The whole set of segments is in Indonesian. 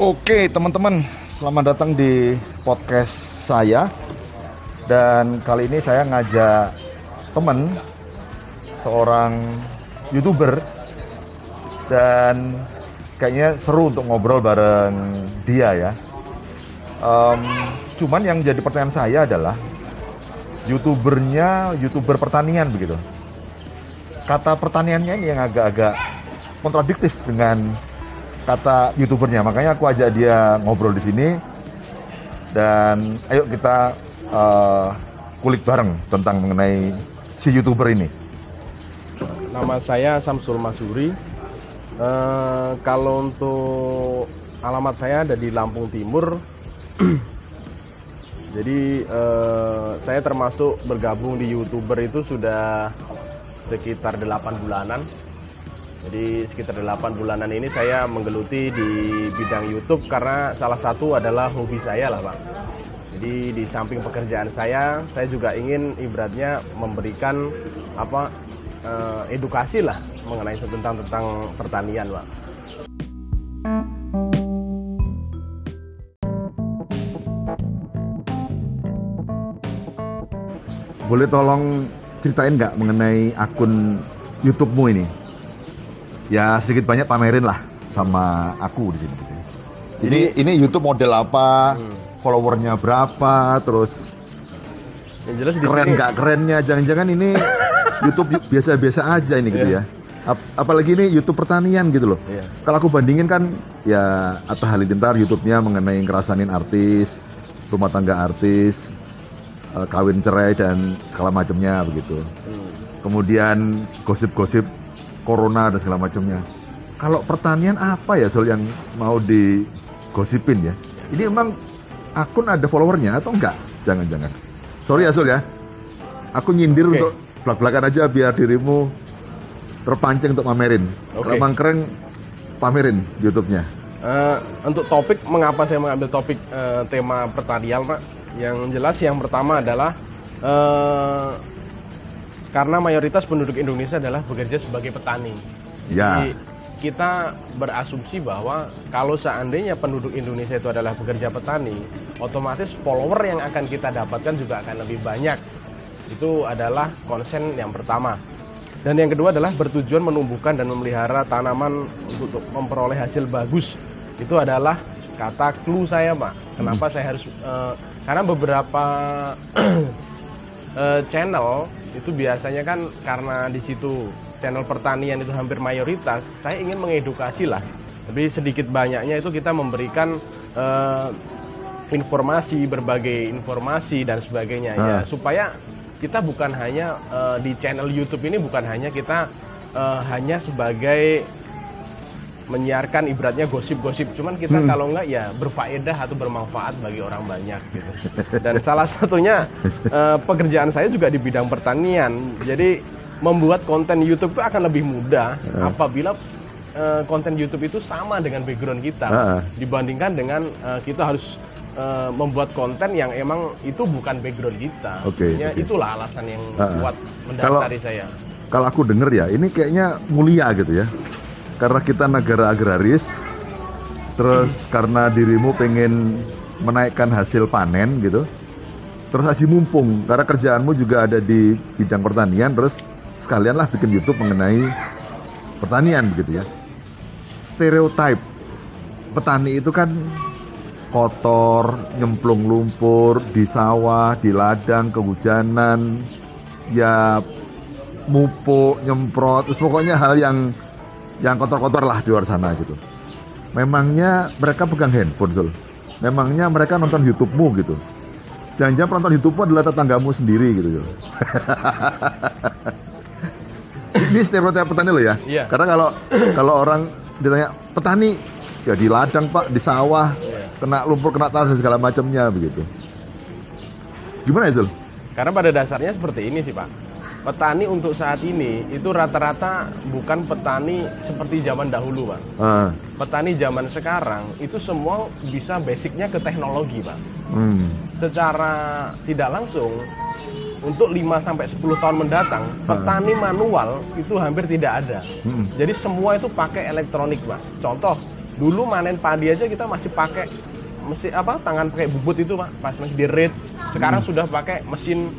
Oke teman-teman, selamat datang di podcast saya. Dan kali ini saya ngajak teman Seorang Youtuber. Dan kayaknya seru untuk ngobrol bareng dia ya. Um, Cuman yang jadi pertanyaan saya adalah Youtubernya, Youtuber pertanian begitu. Kata pertaniannya ini yang agak-agak kontradiktif dengan kata youtubernya. Makanya aku ajak dia ngobrol di sini. Dan ayo kita uh, kulik bareng tentang mengenai si youtuber ini. Nama saya Samsul Masuri. Uh, kalau untuk alamat saya ada di Lampung Timur. Jadi uh, saya termasuk bergabung di youtuber itu sudah sekitar 8 bulanan jadi sekitar 8 bulanan ini saya menggeluti di bidang YouTube karena salah satu adalah hobi saya lah Pak. Jadi di samping pekerjaan saya, saya juga ingin ibaratnya memberikan apa eh, edukasi lah mengenai tentang tentang pertanian Pak. Boleh tolong ceritain nggak mengenai akun YouTube-mu ini? Ya sedikit banyak pamerin lah sama aku di sini. Gitu. Ini ini YouTube model apa? Hmm. Followernya berapa? Terus yang jelas keren nggak kerennya? Jangan-jangan ini YouTube biasa-biasa aja ini gitu yeah. ya. Ap apalagi ini YouTube pertanian gitu loh. Yeah. Kalau aku bandingin kan ya Atta Halilintar YouTube-nya mengenai ngerasanin artis, rumah tangga artis, uh, kawin cerai dan segala macamnya begitu. Hmm. Kemudian gosip-gosip corona dan segala macamnya. Kalau pertanian apa ya soal yang mau digosipin ya? Ini emang akun ada followernya atau enggak? Jangan-jangan. Sorry ya Sul ya. Aku nyindir okay. untuk belak-belakan aja biar dirimu terpancing untuk pamerin. Okay. Kalau emang keren, pamerin YouTube-nya. Uh, untuk topik, mengapa saya mengambil topik uh, tema pertanian, Pak? Yang jelas yang pertama adalah uh, karena mayoritas penduduk Indonesia adalah bekerja sebagai petani. Ya. Jadi kita berasumsi bahwa kalau seandainya penduduk Indonesia itu adalah pekerja petani, otomatis follower yang akan kita dapatkan juga akan lebih banyak. Itu adalah konsen yang pertama. Dan yang kedua adalah bertujuan menumbuhkan dan memelihara tanaman untuk memperoleh hasil bagus. Itu adalah kata clue saya, Pak. Kenapa hmm. saya harus uh, karena beberapa uh, channel itu biasanya kan karena di situ channel pertanian itu hampir mayoritas, saya ingin mengedukasi lah. Tapi sedikit banyaknya itu kita memberikan uh, informasi, berbagai informasi dan sebagainya ya supaya kita bukan hanya uh, di channel YouTube ini bukan hanya kita uh, hanya sebagai menyiarkan ibaratnya gosip-gosip cuman kita hmm. kalau enggak ya berfaedah atau bermanfaat bagi orang banyak gitu dan salah satunya uh, pekerjaan saya juga di bidang pertanian jadi membuat konten YouTube itu akan lebih mudah uh. apabila uh, konten YouTube itu sama dengan background kita uh. dibandingkan dengan uh, kita harus uh, membuat konten yang emang itu bukan background kita. Okay, okay. itulah alasan yang uh. kuat mendasari kalau, saya. Kalau aku dengar ya, ini kayaknya mulia gitu ya karena kita negara agraris terus karena dirimu pengen menaikkan hasil panen gitu terus aji mumpung. Karena kerjaanmu juga ada di bidang pertanian terus sekalian lah bikin YouTube mengenai pertanian gitu ya. Stereotype petani itu kan kotor, nyemplung lumpur di sawah, di ladang, kehujanan, ya mupuk, nyemprot, terus pokoknya hal yang yang kotor-kotor lah di luar sana gitu. Memangnya mereka pegang handphone, Zul? Memangnya mereka nonton YouTube-mu gitu? Jangan-jangan penonton YouTube-mu adalah tetanggamu sendiri gitu, Zul. Ini stereotip petani loh ya. Iya. Karena kalau kalau orang ditanya petani ya di ladang pak, di sawah, iya. kena lumpur, kena tanah segala macamnya begitu. Gimana ya Zul? Karena pada dasarnya seperti ini sih pak petani untuk saat ini itu rata-rata bukan petani seperti zaman dahulu, Pak. Uh. Petani zaman sekarang itu semua bisa basicnya ke teknologi, Pak. Hmm. Secara tidak langsung untuk 5 sampai 10 tahun mendatang, uh. petani manual itu hampir tidak ada. Hmm. Jadi semua itu pakai elektronik, Pak. Contoh Dulu manen padi aja kita masih pakai mesin apa tangan pakai bubut itu pak pas masih di red. Sekarang sudah pakai mesin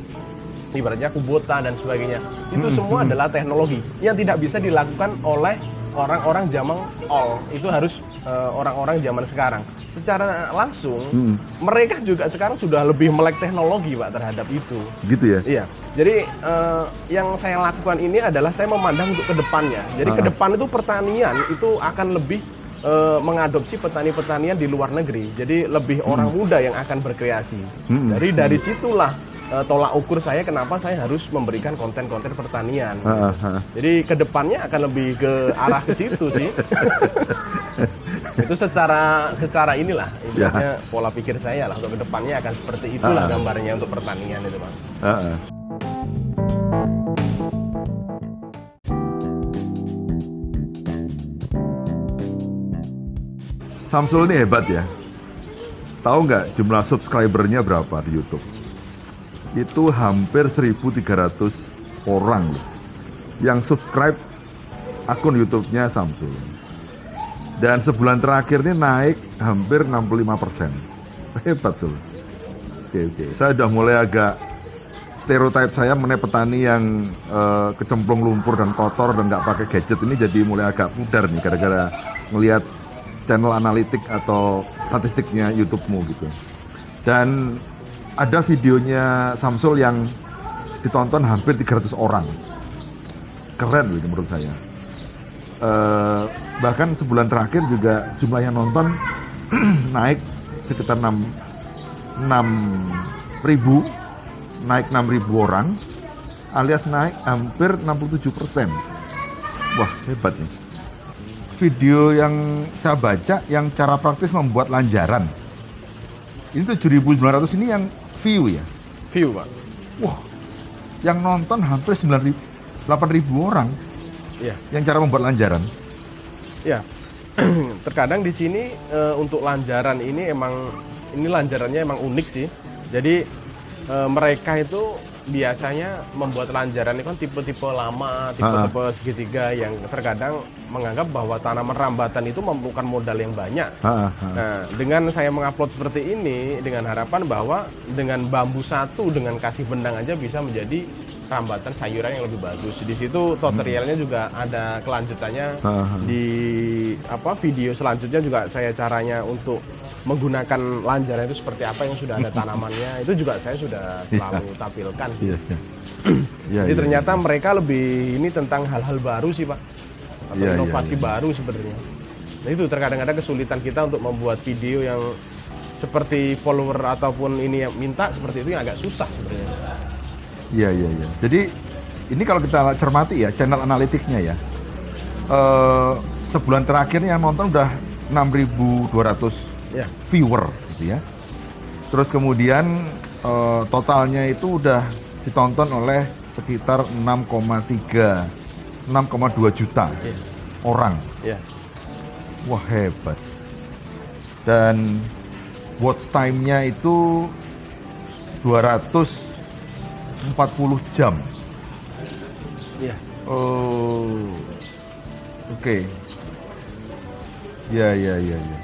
ibaratnya kubota dan sebagainya. Itu semua adalah teknologi yang tidak bisa dilakukan oleh orang-orang zaman all. Itu harus eh, orang-orang zaman sekarang. Secara langsung Hmm. mereka juga sekarang sudah lebih melek teknologi pak terhadap itu. Gitu ya? Iya. Jadi eh, yang saya lakukan ini adalah saya memandang untuk ke depannya. Jadi Ah. ke depan itu pertanian itu akan lebih eh, mengadopsi petani-petanian di luar negeri. Jadi lebih orang muda yang akan berkreasi. Hmm. Dari dari situlah eh, tolak ukur saya kenapa saya harus memberikan konten-konten pertanian. Ah, ah. Jadi ke depannya akan lebih ke arah ke situ sih. itu secara secara inilah ibaratnya pola pikir saya lah untuk ke depannya akan seperti itulah Ah. gambarnya untuk pertanian itu bang. Ah, ah. Samsul ini hebat ya. Tahu nggak jumlah subscribernya berapa di YouTube? Itu hampir 1.300 orang loh yang subscribe akun YouTube-nya Samsul. Dan sebulan terakhir ini naik hampir 65%. Hebat tuh. Oke, oke. Saya udah mulai agak stereotip saya mengenai petani yang eh, kecemplung lumpur dan kotor dan nggak pakai gadget ini jadi mulai agak pudar nih gara-gara ngelihat channel analitik atau statistiknya YouTube-mu gitu. Dan ada videonya Samsul yang ditonton hampir 300 orang. Keren ini menurut saya. Eh, bahkan sebulan terakhir juga jumlah yang nonton naik sekitar 6 6 ribu naik 6 ribu orang alias naik hampir 67 persen wah hebat nih video yang saya baca yang cara praktis membuat lanjaran ini 7.900 ini yang view ya View pak. wah yang nonton hampir 9.000 8.000 orang Iya. yang cara membuat lanjaran Ya, terkadang di sini eh, untuk lanjaran ini emang ini lanjarannya emang unik sih. Jadi eh, mereka itu biasanya membuat lanjaran itu kan tipe-tipe lama, tipe-tipe segitiga yang terkadang menganggap bahwa tanaman rambatan itu memerlukan modal yang banyak. Ha, ha. Nah, dengan saya mengupload seperti ini dengan harapan bahwa dengan bambu satu dengan kasih benang aja bisa menjadi rambatan sayuran yang lebih bagus. Di situ tutorialnya juga ada kelanjutannya Ha, ha. di apa video selanjutnya juga saya caranya untuk menggunakan lanjaran itu seperti apa yang sudah ada tanamannya itu juga saya sudah selalu tampilkan. Iya, iya. Iya, Jadi iya, ternyata mereka lebih ini tentang hal-hal baru sih pak, atau Iya, iya, inovasi iya. baru sebenarnya. Nah itu terkadang-kadang kesulitan kita untuk membuat video yang seperti follower ataupun ini yang minta seperti itu yang agak susah sebenarnya. Iya iya iya. Jadi ini kalau kita cermati ya channel analitiknya ya. Eh sebulan terakhir yang nonton udah 6.200 Ya, viewer gitu ya. Terus kemudian eh, totalnya itu udah ditonton oleh sekitar 6,3 6,2 juta iya, orang. iya. Wah hebat. Dan watch time-nya itu 240 jam. Iya. Oh, oke. Ya, ya, ya, ya.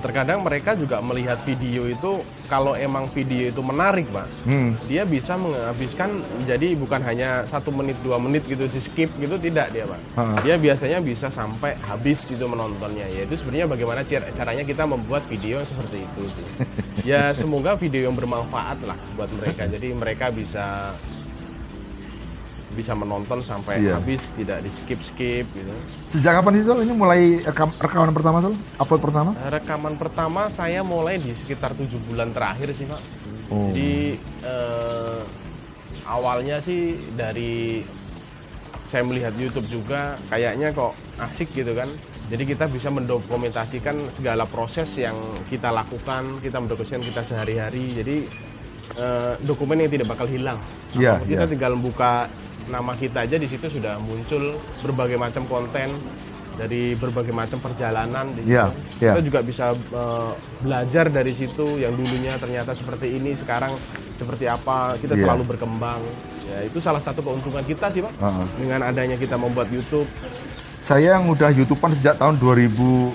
Terkadang mereka juga melihat video itu kalau emang video itu menarik, pak, Hmm, dia bisa menghabiskan jadi bukan hanya satu menit dua menit gitu di skip gitu tidak dia pak Ha. dia biasanya bisa sampai habis itu menontonnya yaitu sebenarnya bagaimana car- caranya kita membuat video yang seperti itu sih. ya semoga video yang bermanfaat lah buat mereka jadi mereka bisa bisa menonton sampai Iya. habis tidak di skip skip gitu sejak kapan sih Sol? Ini mulai rekam, rekaman pertama Sol? Upload pertama? rekaman pertama saya mulai di sekitar tujuh bulan terakhir sih pak Oh. Jadi eh, awalnya sih dari saya melihat YouTube juga kayaknya kok asik gitu kan. Jadi kita bisa mendokumentasikan segala proses yang kita lakukan, kita mendokumentasikan kita sehari-hari. Jadi eh, dokumen yang tidak bakal hilang. Apa- kita iya. tinggal buka nama kita aja di situ sudah muncul berbagai macam konten dari berbagai macam perjalanan di situ. Iya, iya. Kita juga bisa eh, belajar dari situ yang dulunya ternyata seperti ini sekarang seperti apa kita Iya. selalu berkembang ya itu salah satu keuntungan kita sih pak Heeh. dengan adanya kita membuat YouTube saya yang udah YouTubean sejak tahun 2016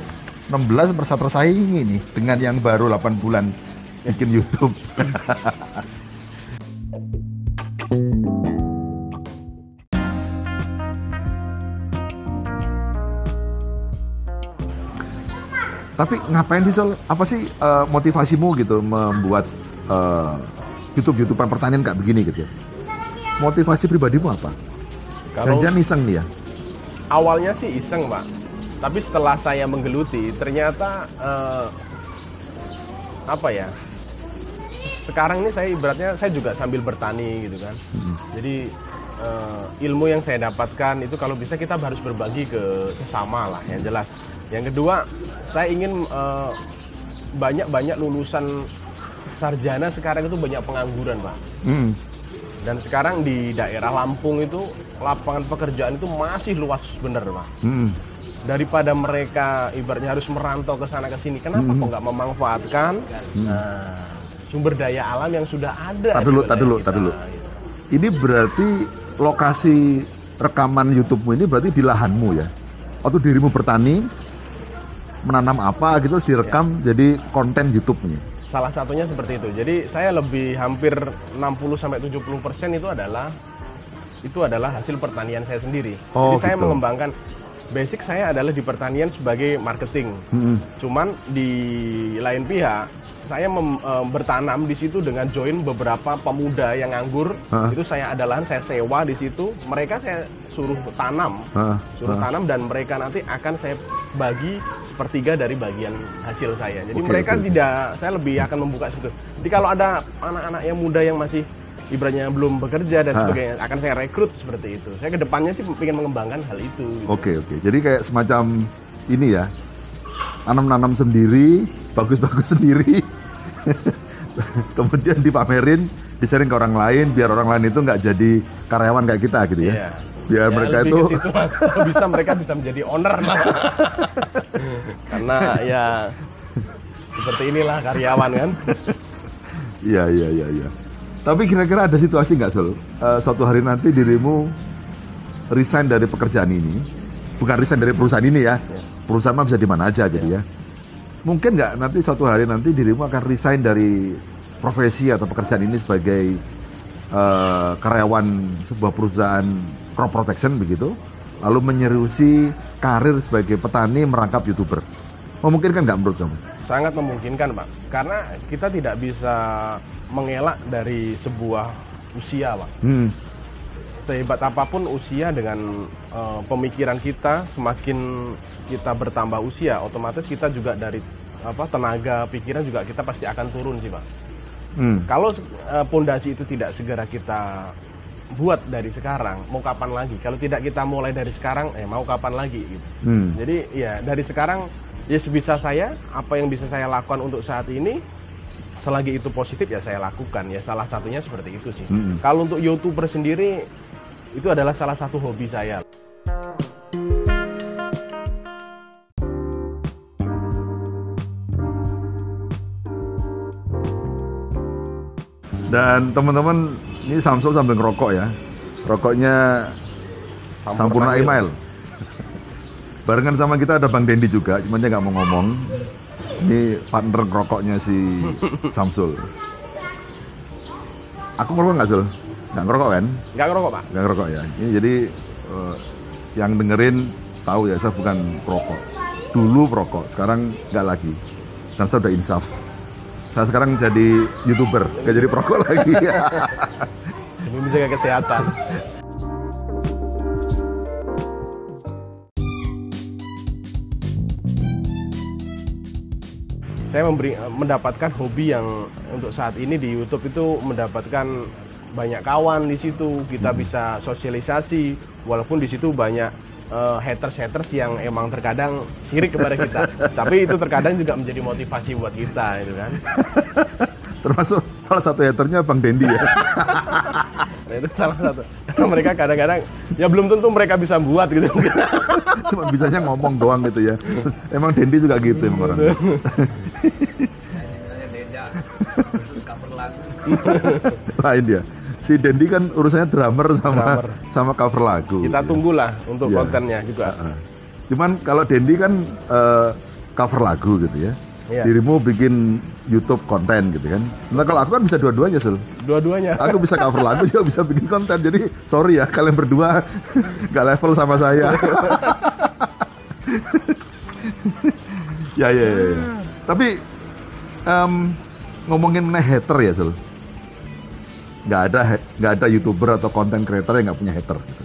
merasa tersaingi nih dengan yang baru 8 bulan bikin YouTube. Tapi ngapain sih Sol? Apa sih eh, motivasimu gitu membuat eh, YouTube YouTubean pertanyaan kayak begini gitu ya? Motivasi pribadimu apa? Kalau Jangan iseng nih ya. awalnya sih iseng, Pak. Tapi setelah saya menggeluti, ternyata eh, apa ya? Sekarang ini saya ibaratnya saya juga sambil bertani gitu kan. Jadi eh, ilmu yang saya dapatkan itu kalau bisa kita harus berbagi ke sesama lah yang jelas. Yang kedua, saya ingin eh, banyak-banyak lulusan sarjana sekarang itu banyak pengangguran, Pak. Hmm. Dan sekarang di daerah Lampung itu lapangan pekerjaan itu masih luas bener, Pak. Hmm. Daripada mereka ibaratnya harus merantau ke sana ke sini, kenapa kok nggak memanfaatkan nah, sumber daya alam yang sudah ada? Tar dulu, di tar wilayah dulu, tar dulu. gitu. Ini berarti lokasi rekaman YouTube-mu ini berarti di lahanmu ya? Atau dirimu bertani, menanam apa gitu terus direkam Ya. jadi konten YouTube-nya? Salah satunya seperti itu. Jadi saya lebih hampir 60 sampai 70 persen itu adalah itu adalah hasil pertanian saya sendiri. Oh, Jadi saya gitu. mengembangkan basic saya adalah di pertanian sebagai marketing. Hmm. Cuman di lain pihak saya mem- eh, bertanam di situ dengan join beberapa pemuda yang nganggur. Hah? Itu saya ada lahan, saya sewa di situ. Mereka saya suruh tanam, Hah? suruh Hah? tanam dan mereka nanti akan saya bagi sepertiga dari bagian hasil saya. Jadi Oke, mereka oke. tidak, saya lebih akan membuka situ. Jadi kalau ada anak-anak yang muda yang masih ibaratnya belum bekerja dan Hah? sebagainya, akan saya rekrut seperti itu. Saya ke depannya sih ingin mengembangkan hal itu. gitu. Oke oke. Jadi kayak semacam ini ya, nanam-nanam sendiri, bagus-bagus sendiri, kemudian dipamerin, di-sharing ke orang lain, biar orang lain itu nggak jadi karyawan kayak kita gitu ya. Iya. Biar Ya, mereka itu situ. Bisa mereka bisa menjadi owner lah. Karena ya seperti inilah karyawan kan. Iya iya iya iya. Tapi kira-kira ada situasi nggak Sul? Eh, suatu hari nanti dirimu resign dari pekerjaan ini, bukan resign dari perusahaan ini ya. Perusahaan mah bisa di mana aja gitu ya. Mungkin nggak nanti suatu hari nanti dirimu akan resign dari profesi atau pekerjaan ini sebagai eh, karyawan sebuah perusahaan crop protection begitu, lalu menyerusi karir sebagai petani merangkap youtuber. Memungkinkan nggak menurut kamu? Sangat memungkinkan, Pak. Karena kita tidak bisa mengelak dari sebuah usia, Pak. Hmm. Sehebat apa pun usia dengan eh, pemikiran kita, semakin kita bertambah usia, otomatis kita juga dari apa tenaga pikiran juga kita pasti akan turun sih, Pak. Hmm. Kalau eh, pondasi itu tidak segera kita buat dari sekarang, mau kapan lagi? Kalau tidak kita mulai dari sekarang, eh mau kapan lagi? Gitu. Hmm. Jadi ya dari sekarang ya sebisa saya apa yang bisa saya lakukan untuk saat ini selagi itu positif ya saya lakukan ya salah satunya seperti itu sih. Mm-mm. Kalau untuk youtuber sendiri itu adalah salah satu hobi saya. Dan teman-teman ini Samsul sambil ngerokok ya. Rokoknya Sampurna Email. Barengan sama kita ada Bang Dendi juga, cuman dia nggak mau ngomong. Ini partner ngerokoknya si Samsul. Aku ngerokok nggak Sul? Nggak ngerokok kan? Nggak ngerokok pak? Nggak ngerokok ya. Ini jadi eh, yang dengerin tahu ya saya bukan perokok. Dulu perokok, sekarang nggak lagi. Dan saya udah insaf. Saya sekarang jadi youtuber, nggak jadi perokok lagi. Demi menjaga kesehatan. Saya memberi mendapatkan hobi yang untuk saat ini di YouTube itu mendapatkan banyak kawan di situ kita bisa sosialisasi walaupun di situ banyak haters haters yang emang terkadang sirik kepada kita tapi itu terkadang juga menjadi motivasi buat kita itu kan Termasuk salah satu haternya Bang Dendi ya. Nah, itu salah satu. Karena mereka kadang-kadang ya belum tentu mereka bisa buat gitu. Cuma bisanya ngomong doang gitu ya. Emang Dendi juga gitu emang orang. Lain dia. Si Dendi kan urusannya drummer sama Drummer. sama cover lagu. Kita tunggulah untuk Iya. kontennya juga. Heeh. Cuman kalau Dendi kan eh, cover lagu gitu ya. Iya. Dirimu bikin YouTube konten gitu kan. Sementara kalau aku kan bisa dua-duanya, Sul. Dua-duanya. Aku bisa cover lagu juga bisa bikin konten. Jadi sorry ya kalian berdua nggak level sama saya. ya, ya, ya, ya. Tapi em, ngomongin mengenai hater ya, Sul. Nggak ada nggak ada youtuber atau content creator yang nggak punya hater. Gitu.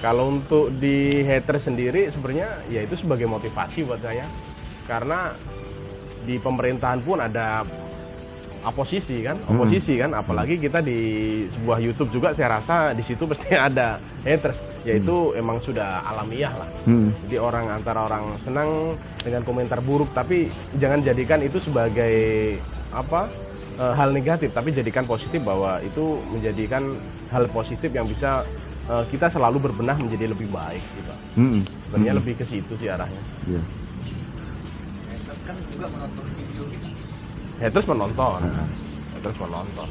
Kalau untuk di hater sendiri sebenarnya ya itu sebagai motivasi buat saya. Karena di pemerintahan pun ada oposisi kan, oposisi kan, apalagi kita di sebuah YouTube juga saya rasa di situ pasti ada haters, yaitu emang sudah alamiah lah. Hmm. Jadi orang antara orang senang dengan komentar buruk, tapi jangan jadikan itu sebagai apa eh, hal negatif, tapi jadikan positif bahwa itu menjadikan hal positif yang bisa eh, kita selalu berbenah menjadi lebih baik gitu. Hmm. Sebenarnya lebih ke situ sih arahnya. Iya. Haters kan juga menonton video kita. Haters menonton, haters menonton.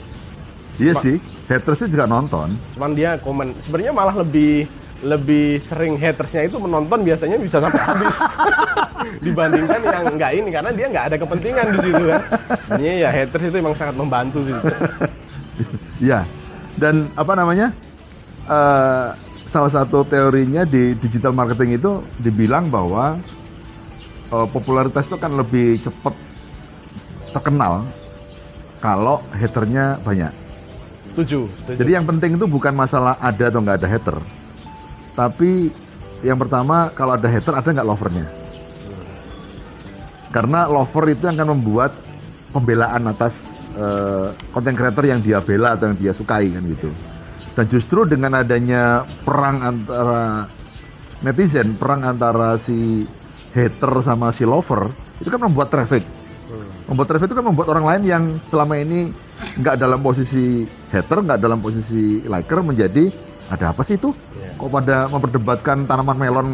Iya Ma- sih, haters itu juga nonton. Cuman dia komen, sebenarnya malah lebih lebih sering hatersnya itu menonton biasanya bisa sampai habis dibandingkan yang nggak ini karena dia nggak ada kepentingan di situ kan. Sebenarnya ya haters itu emang sangat membantu sih. Iya. Dan apa namanya? eh, salah satu teorinya di digital marketing itu dibilang bahwa eh, popularitas itu kan lebih cepat terkenal kalau haternya banyak. Setuju, setuju. Jadi yang penting itu bukan masalah ada atau nggak ada hater, tapi yang pertama kalau ada hater ada nggak lovernya. Karena lover itu yang akan membuat pembelaan atas eh, content creator yang dia bela atau yang dia sukai kan gitu. Dan justru dengan adanya perang antara netizen, perang antara si hater sama si lover, itu kan membuat traffic. Membuat traffic itu kan membuat orang lain yang selama ini nggak dalam posisi hater, nggak dalam posisi liker menjadi ada apa sih itu? Iya. Kok pada memperdebatkan tanaman melon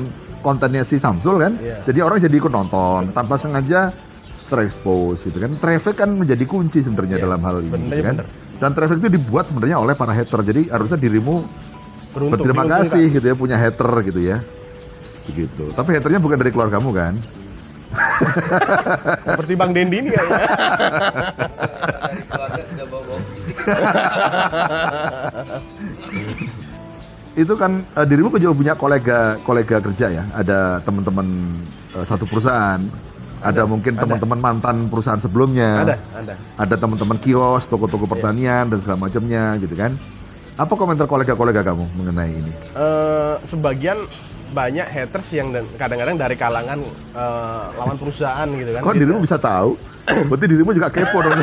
kontennya si Samsul kan? Iya. Jadi orang jadi ikut nonton tanpa sengaja terekspos gitu kan. Traffic kan menjadi kunci sebenarnya Iya, dalam hal ini bener, gitu kan. bener. Dan traffic itu dibuat sebenarnya oleh para hater. Jadi harusnya dirimu Beruntung, berterima kasih gitu ya punya hater gitu ya. Begitu. Tapi haternya bukan dari keluargamu kan? Seperti Bang Dendi ini kayaknya. Dari keluarga sudah bawa-bawa fisik. itu kan eh, dirimu juga punya kolega kolega kerja ya? Ada teman-teman eh, satu perusahaan ada, mungkin ada. teman-teman mantan perusahaan sebelumnya. Ada, ada. ada teman-teman kios toko-toko pertanian dan segala macamnya gitu kan? Apa komentar kolega-kolega kamu mengenai ini? Eh, sebagian banyak haters yang dan- kadang-kadang dari kalangan eh, lawan perusahaan gitu kan. kok dirimu bisa tahu? Berarti dirimu juga kepo dong.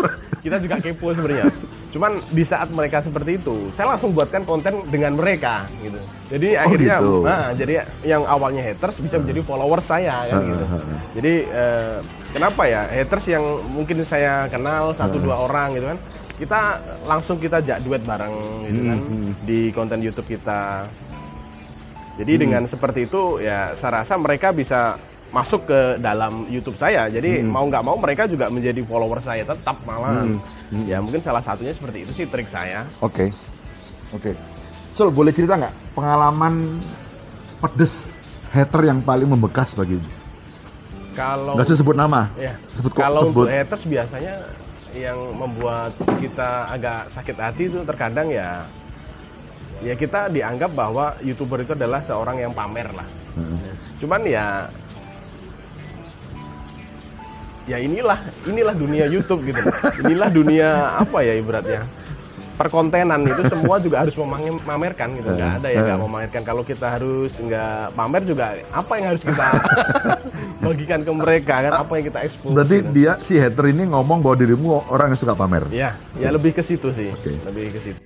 Kita juga kepo sebenarnya. Cuman di saat mereka seperti itu, saya langsung buatkan konten dengan mereka gitu. Jadi akhirnya, gitu. nah, jadi yang awalnya haters bisa menjadi followers saya kan Ah, gitu. ah. Jadi eh, kenapa ya haters yang mungkin saya kenal satu dua orang gitu kan, kita langsung kita jak duet bareng gitu kan Hmm, hmm. di konten YouTube kita. Jadi Hmm. dengan seperti itu ya saya rasa mereka bisa masuk ke dalam YouTube saya. Jadi Hmm. mau nggak mau mereka juga menjadi follower saya tetap malah. Hmm. Hmm. Ya mungkin salah satunya seperti itu sih trik saya. Oke, oke. Sul, boleh cerita nggak pengalaman pedes hater yang paling membekas bagi Kalau nggak usah sebut nama, ya, sebut kalau sebut. untuk haters biasanya yang membuat kita agak sakit hati itu terkadang ya ya kita dianggap bahwa youtuber itu adalah seorang yang pamer lah. Heeh. Cuman ya ya inilah inilah dunia YouTube gitu. Inilah dunia apa ya ibaratnya perkontenan itu semua juga harus memamerkan gitu nggak ada yang nggak memamerkan kalau kita harus nggak pamer juga apa yang harus kita bagikan ke mereka kan apa yang kita expose Berarti gitu. dia si hater ini ngomong bahwa dirimu orang yang suka pamer. ya ya lebih ke situ sih Oke. lebih ke situ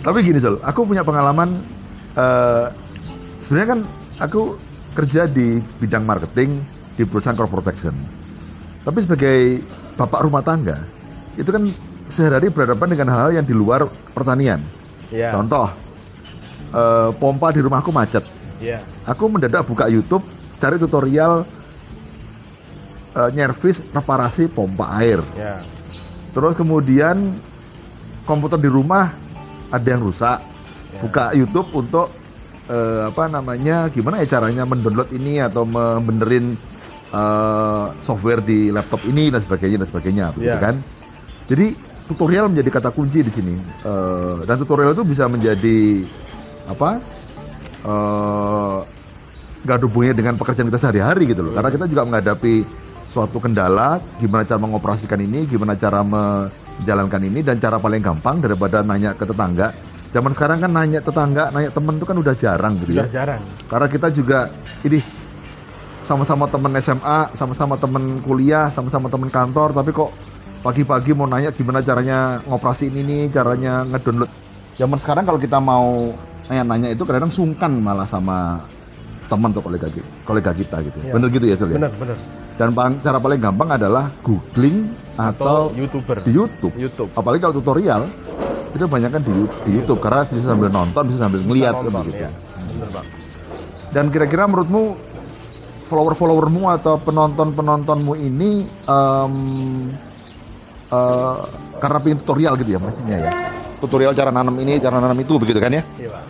Tapi gini Sol, aku punya pengalaman. eh Sebenarnya kan aku kerja di bidang marketing di perusahaan corporate protection. Tapi sebagai bapak rumah tangga, itu kan sehari-hari berhadapan dengan hal yang di luar pertanian. ya Contoh, eh, pompa di rumahku macet. ya Aku mendadak buka YouTube, cari tutorial eh, nyervis reparasi pompa air. ya Terus kemudian komputer di rumah ada yang rusak. Ya. Buka YouTube untuk eh, apa namanya? Gimana ya caranya mendownload ini atau membenerin eh, software di laptop ini dan sebagainya dan sebagainya, begitu Ya. kan? Jadi tutorial menjadi kata kunci di sini. Eh, dan tutorial itu bisa menjadi apa? eh nggak ada hubungannya dengan pekerjaan kita sehari-hari gitu loh. Karena kita juga menghadapi suatu kendala, gimana cara mengoperasikan ini, gimana cara menjalankan ini, dan cara paling gampang daripada nanya ke tetangga. Zaman sekarang kan nanya tetangga, nanya temen itu kan udah jarang gitu Sudah ya. jarang. Karena kita juga ini sama-sama temen SMA, sama-sama temen kuliah, sama-sama temen kantor, tapi kok pagi-pagi mau nanya gimana caranya ngoperasiin ini, caranya ngedownload. Zaman sekarang kalau kita mau nanya-nanya itu kadang sungkan malah sama teman atau kolega kolega kita gitu. Ya. Bener gitu ya, Sul ya? Benar, benar. Dan cara paling gampang adalah googling atau, Atau YouTuber. di YouTube. YouTube. Apalagi kalau tutorial itu banyak kan di, di YouTube karena bisa sambil nonton, bisa sambil ngeliat kan Bisa nonton, begitu. ya. Dan kira-kira menurutmu follower-followermu atau penonton-penontonmu ini em, eh, karena pengen tutorial gitu ya pastinya ya. Tutorial cara nanam ini, cara nanam itu begitu kan ya? Iya, Pak.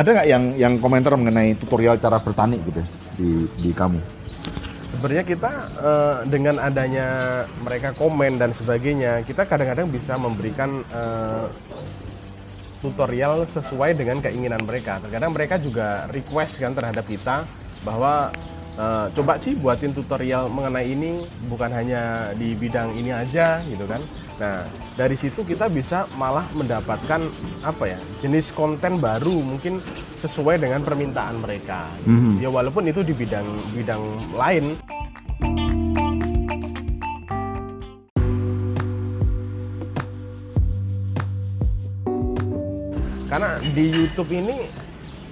Ada nggak yang yang komentar mengenai tutorial cara bertani gitu di di kamu? Sebenarnya kita eh, dengan adanya mereka komen dan sebagainya, kita kadang-kadang bisa memberikan eh, tutorial sesuai dengan keinginan mereka. Terkadang mereka juga request kan terhadap kita bahwa eh, coba sih buatin tutorial mengenai ini bukan hanya di bidang ini aja gitu kan. Nah, dari situ kita bisa malah mendapatkan apa ya? jenis konten baru mungkin sesuai dengan permintaan mereka. Mhm. Ya walaupun itu di bidang bidang lain Karena di YouTube ini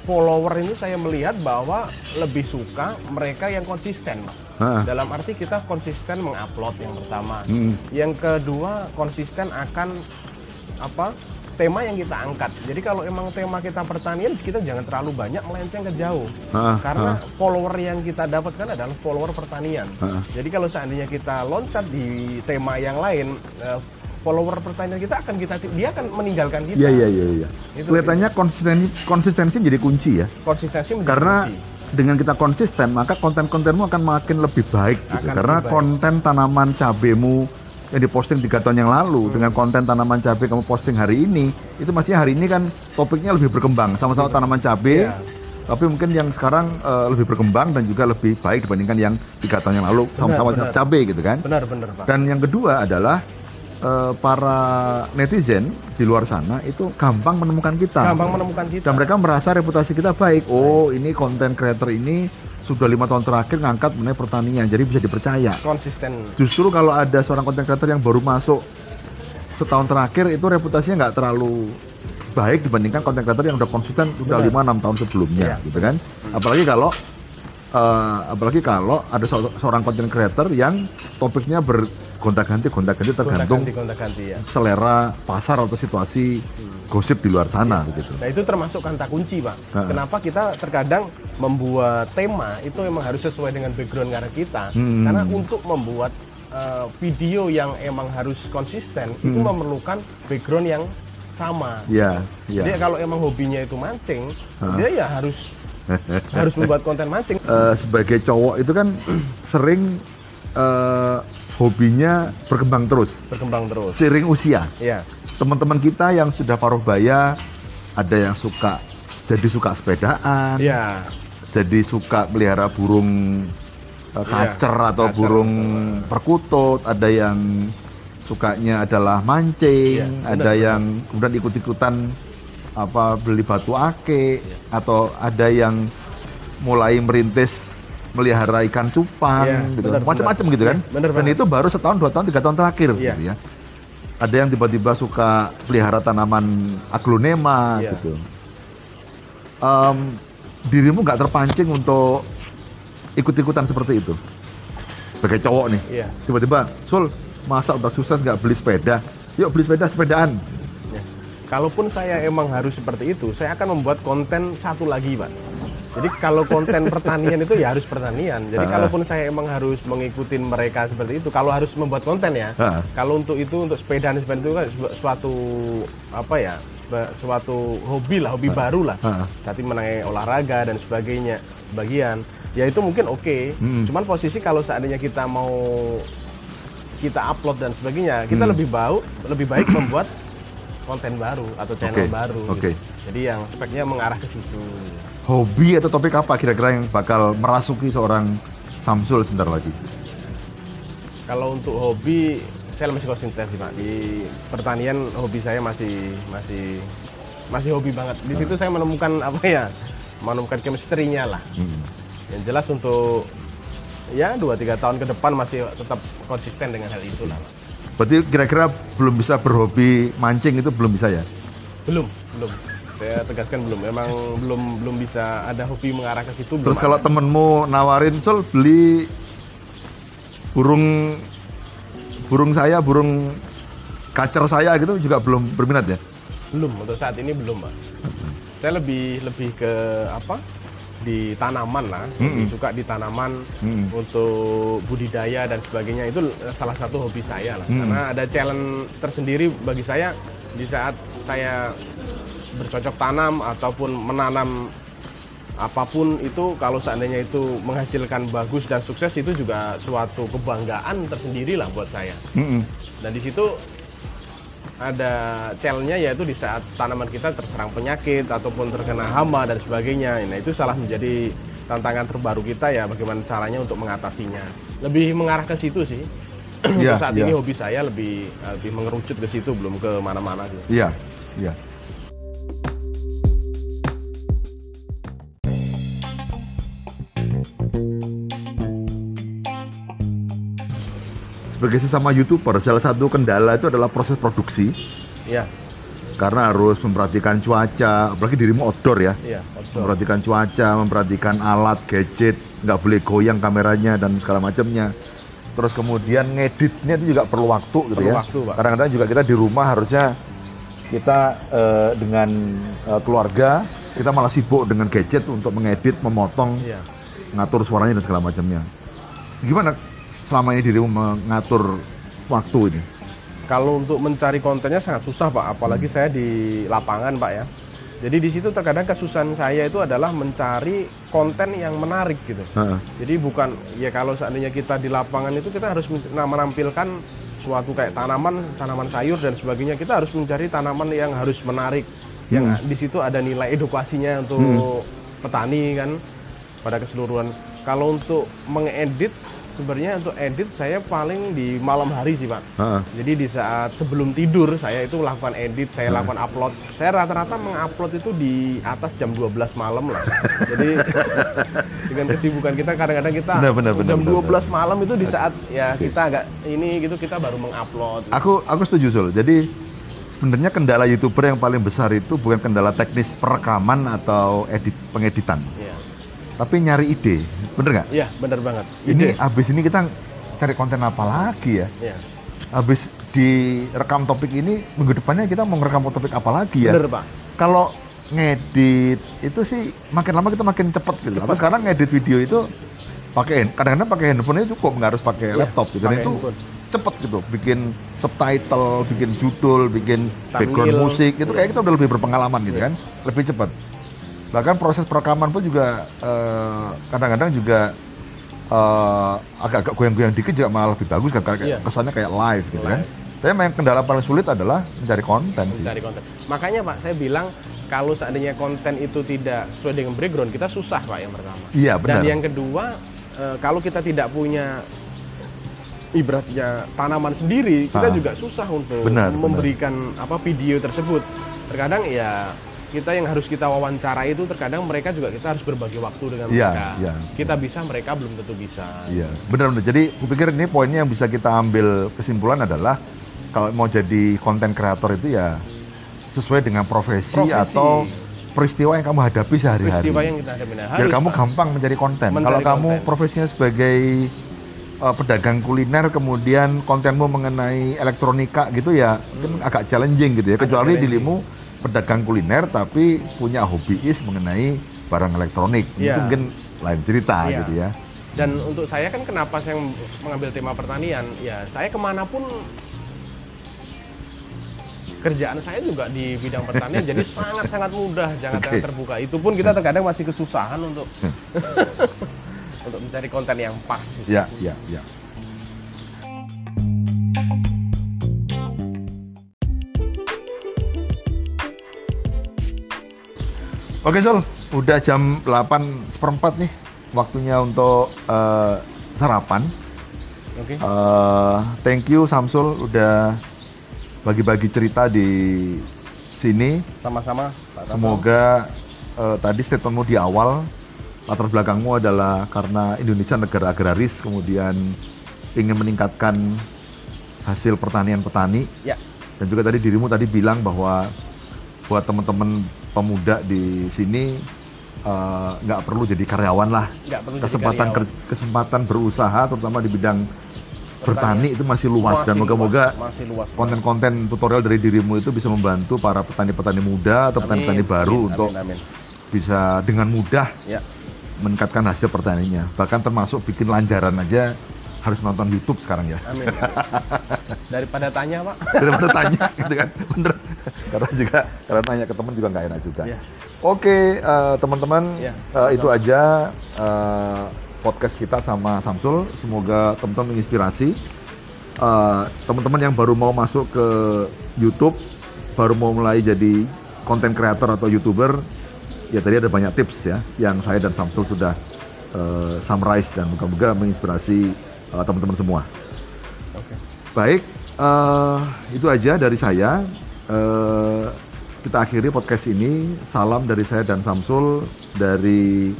follower ini saya melihat bahwa lebih suka mereka yang konsisten, Pak. Hah. Dalam arti kita konsisten mengupload yang pertama. Hmm. Yang kedua konsisten akan apa? tema yang kita angkat. Jadi kalau emang tema kita pertanian, kita jangan terlalu banyak melenceng ke jauh. Ah, Karena follower yang kita dapatkan adalah follower pertanian. Ah. Jadi kalau seandainya kita loncat di tema yang lain, eh, follower pertanian kita akan kita dia akan meninggalkan kita. Iya iya iya iya. Itu Kelihatannya konsistensi konsistensi menjadi kunci ya. Konsistensi menjadi Karena kunci. dengan kita konsisten maka konten-kontenmu akan makin lebih baik gitu. Akan Karena lebih baik. konten tanaman cabemu yang diposting tiga tahun yang lalu dengan konten tanaman cabai kamu posting hari ini itu maksudnya hari ini kan topiknya lebih berkembang sama-sama tanaman cabai Iya. tapi mungkin yang sekarang eh, lebih berkembang dan juga lebih baik dibandingkan yang tiga tahun yang lalu sama-sama benar. cabai gitu kan Benar-benar Pak. dan yang kedua adalah eh, para netizen di luar sana itu gampang menemukan kita Gampang menemukan kita. dan mereka merasa reputasi kita baik. Oh, ini konten creator ini sudah lima tahun terakhir ngangkat mengenai pertanian, jadi bisa dipercaya. konsisten. Justru kalau ada seorang konten creator yang baru masuk setahun terakhir itu reputasinya nggak terlalu baik dibandingkan konten creator yang udah konsisten udah lima enam tahun sebelumnya, Iya. gitu kan? Apalagi kalau eh, apalagi kalau ada se- seorang konten creator yang topiknya bergonta-ganti, gonta-ganti tergantung Gonta-ganti, gonta-ganti ya. selera pasar atau situasi gosip di luar sana, begitu. Nah itu termasuk kata kunci pak. Ha-ha. Kenapa kita terkadang membuat tema itu memang harus sesuai dengan background karena kita. Hmm. Karena untuk membuat uh, video yang emang harus konsisten itu Hmm. memerlukan background yang sama. Ya, ya. Jadi kalau emang hobinya itu mancing, Ha. dia ya harus harus membuat konten mancing. Eh, sebagai cowok itu kan sering eh, hobinya berkembang terus Berkembang terus. seiring usia. Iya. Teman-teman kita yang sudah paruh baya ada yang suka jadi suka sepedaan, Iya. jadi suka pelihara burung eh, kacer atau kacer. burung perkutut, ada yang sukanya adalah mancing, Iya, benar, ada benar. yang kemudian ikut-ikutan apa beli batu ake Iya. atau ada yang mulai merintis melihara ikan cupang Iya, gitu. Macam-macam benar. gitu kan. Iya, benar Dan itu baru setahun, dua tahun, tiga tahun terakhir Iya. gitu ya. Ada yang tiba-tiba suka pelihara tanaman aglonema Iya. gitu. Em, dirimu nggak terpancing untuk ikut-ikutan seperti itu sebagai cowok nih Iya. tiba-tiba Sul masa udah sukses nggak beli sepeda yuk beli sepeda sepedaan Ya. Kalaupun saya emang harus seperti itu, saya akan membuat konten satu lagi, Pak. Jadi kalau konten pertanian itu ya harus pertanian. Jadi Ah. kalaupun saya emang harus mengikuti mereka seperti itu, kalau harus membuat konten ya, Ah. kalau untuk itu untuk sepeda dan seperti itu kan su- suatu apa ya, suatu hobi lah, hobi baru lah. Ah. Tapi mengenai olahraga dan sebagainya, sebagian, ya itu mungkin oke. Hmm. Cuman posisi kalau seandainya kita mau kita upload dan sebagainya, kita Hmm. lebih bau, lebih baik membuat konten baru atau channel Oke, baru. oke. gitu. Jadi yang speknya mengarah ke situ. Hobi atau topik apa kira-kira yang bakal merasuki seorang Samsul sebentar lagi? Kalau untuk hobi, saya masih konsisten sih pak. Di pertanian hobi saya masih masih masih hobi banget. Di situ saya menemukan apa ya, menemukan chemistry-nya lah. Hmm. Yang jelas untuk ya 2-3 tahun ke depan masih tetap konsisten dengan hal itu lah. Pak. Berarti kira-kira belum bisa berhobi mancing itu belum bisa ya? Belum, belum. Saya tegaskan belum. Memang belum belum bisa ada hobi mengarah ke situ. Terus kalau ada. temenmu nawarin Sul beli burung burung saya, burung kacer saya gitu juga belum berminat ya? Belum, untuk saat ini belum, Pak. Saya lebih lebih ke apa? Di tanaman lah, Mm-mm. suka di tanaman Mm-mm. untuk budidaya dan sebagainya itu salah satu hobi saya lah. Mm. Karena ada challenge tersendiri bagi saya di saat saya bercocok tanam ataupun menanam apa pun itu kalau seandainya itu menghasilkan bagus dan sukses itu juga suatu kebanggaan tersendiri lah buat saya. Mm-mm. Dan di situ ada challenge-nya yaitu di saat tanaman kita terserang penyakit ataupun terkena hama dan sebagainya. Nah, itu salah menjadi tantangan terbaru kita ya bagaimana caranya untuk mengatasinya. Lebih mengarah ke situ sih. Untuk saat iya. ini hobi saya lebih lebih mengerucut ke situ belum ke mana-mana gitu. Iya, iya. Sebagai sesama YouTuber, salah satu kendala itu adalah proses produksi Iya, karena harus memperhatikan cuaca, apalagi dirimu outdoor ya. iya, betul. Memperhatikan cuaca, memperhatikan alat, gadget, nggak boleh goyang kameranya dan segala macamnya. Terus kemudian ngeditnya itu juga perlu waktu gitu Perlu ya. waktu, Pak. Kadang-kadang juga kita di rumah harusnya kita eh, dengan eh, keluarga kita malah sibuk dengan gadget untuk mengedit, memotong, Iya. ngatur suaranya dan segala macamnya. Gimana selama ini dirimu mengatur waktu ini? Kalau untuk mencari kontennya sangat susah pak, apalagi saya di lapangan pak ya. Jadi di situ terkadang kesusahan saya itu adalah mencari konten yang menarik gitu. Heeh. Jadi bukan ya kalau seandainya kita di lapangan itu kita harus nah, menampilkan suatu kayak tanaman, tanaman sayur dan sebagainya. Kita harus mencari tanaman yang harus menarik, yang di situ ada nilai edukasinya untuk petani kan pada keseluruhan. Kalau untuk mengedit sebenarnya untuk edit saya paling di malam hari sih pak. Heeh. Jadi di saat sebelum tidur saya itu melakukan edit, saya lakukan upload. Saya rata-rata mengupload itu di atas jam 12 malam lah. Jadi dengan kesibukan kita kadang-kadang kita Benar, benar, benar, jam benar, 12 malam itu di saat ya kita agak ini gitu kita baru mengupload. Aku aku setuju Sul. Jadi sebenarnya kendala youtuber yang paling besar itu bukan kendala teknis perekaman atau edit pengeditan, Iya. Tapi nyari ide. Bener nggak? Iya, benar banget. Ini Ide. abis ini kita cari konten apa lagi ya? Iya. Habis direkam topik ini minggu depannya kita mau ngerekam topik apa lagi ya? Bener, Pak. Kalau ngedit itu sih makin lama kita makin cepet gitu. Apa sekarang ngedit video itu pakai kadang-kadang pakai handphone itu cukup nggak harus pakai Iya, laptop gitu. Pakai itu handphone. cepet gitu. Bikin subtitle, bikin judul, bikin Thumbnail. background musik itu Iya. kayak kita udah lebih berpengalaman gitu Iya. kan, lebih cepet. Bahkan proses perekaman pun juga eh, kadang-kadang juga eh, agak-agak goyang-goyang dikit juga malah lebih bagus kan kayak Iya. kesannya kayak live gitu kan. Live. Tapi memang kendala paling sulit adalah mencari konten sih. mencari konten. Makanya Pak, saya bilang kalau seandainya konten itu tidak sesuai dengan background, kita susah Pak yang pertama. Iya benar. Dan yang kedua, eh, kalau kita tidak punya ibaratnya tanaman sendiri, kita Ah. juga susah untuk Benar, memberikan apa video tersebut. Terkadang ya kita yang harus kita wawancara itu terkadang mereka juga kita harus berbagi waktu dengan Iya, mereka. iya. Kita bisa, mereka belum tentu bisa. Iya, benar-benar. Jadi, kupikir ini poinnya yang bisa kita ambil kesimpulan adalah kalau mau jadi konten kreator itu ya sesuai dengan profesi, Profesi. atau peristiwa yang kamu hadapi sehari-hari. Peristiwa yang kita hadapi. Nah, Biar kamu Pak. gampang mencari konten. Mencari kalau kamu konten. profesinya sebagai uh, pedagang kuliner, kemudian kontenmu mengenai elektronika gitu ya, mungkin agak challenging gitu ya. Hmm. Agak Kecuali challenging. dirimu pedagang kuliner tapi punya hobiis mengenai barang elektronik. Iya. Itu mungkin lain cerita Iya. gitu ya. Dan untuk saya kan kenapa saya mengambil tema pertanian? Ya saya ke mana pun kerjaan saya juga di bidang pertanian, jadi sangat-sangat mudah, jangan-jangan Oke. terbuka. Itu pun kita terkadang masih kesusahan untuk untuk mencari konten yang pas. Ya, ya, ya. Oke Sol, udah jam 8 seperempat nih waktunya untuk eh, sarapan. Oke. Eh, thank you Samsul udah bagi-bagi cerita di sini. Sama-sama. Semoga eh, tadi statementmu di awal latar belakangmu adalah karena Indonesia negara agraris kemudian ingin meningkatkan hasil pertanian petani Ya. dan juga tadi dirimu tadi bilang bahwa buat teman-teman pemuda di sini eh, nggak perlu jadi karyawan lah perlu jadi kesempatan karyawan. ker- kesempatan berusaha terutama di bidang bertani itu masih luas dan Masih moga-moga masih luas. konten-konten tutorial dari dirimu itu bisa membantu para petani-petani muda atau petani-petani baru amin, untuk amin, amin. bisa dengan mudah Ya. meningkatkan hasil pertaniannya. Bahkan termasuk bikin lanjaran aja harus nonton YouTube sekarang ya. Amin. Daripada tanya, Pak. Daripada tanya gitu kan. Bener. Karena juga karena tanya ke teman juga nggak enak juga. Ya. Oke, eh, teman-teman, Ya. eh, itu aja eh, podcast kita sama Samsul. Semoga teman-teman menginspirasi. Eh, teman-teman yang baru mau masuk ke YouTube, baru mau mulai jadi konten creator atau youtuber, ya tadi ada banyak tips ya yang saya dan Samsul sudah eh, summarize dan moga-moga menginspirasi eh, teman-teman semua. Oke. Baik, eh, itu aja dari saya. Eh, kita akhiri podcast ini. Salam dari saya dan Samsul dari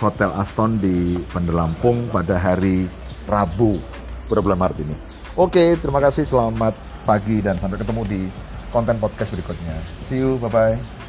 Hotel Aston di Bandar Lampung pada hari Rabu bulan Maret ini. Oke, terima kasih. Selamat pagi dan sampai ketemu di konten podcast berikutnya. See you, bye-bye.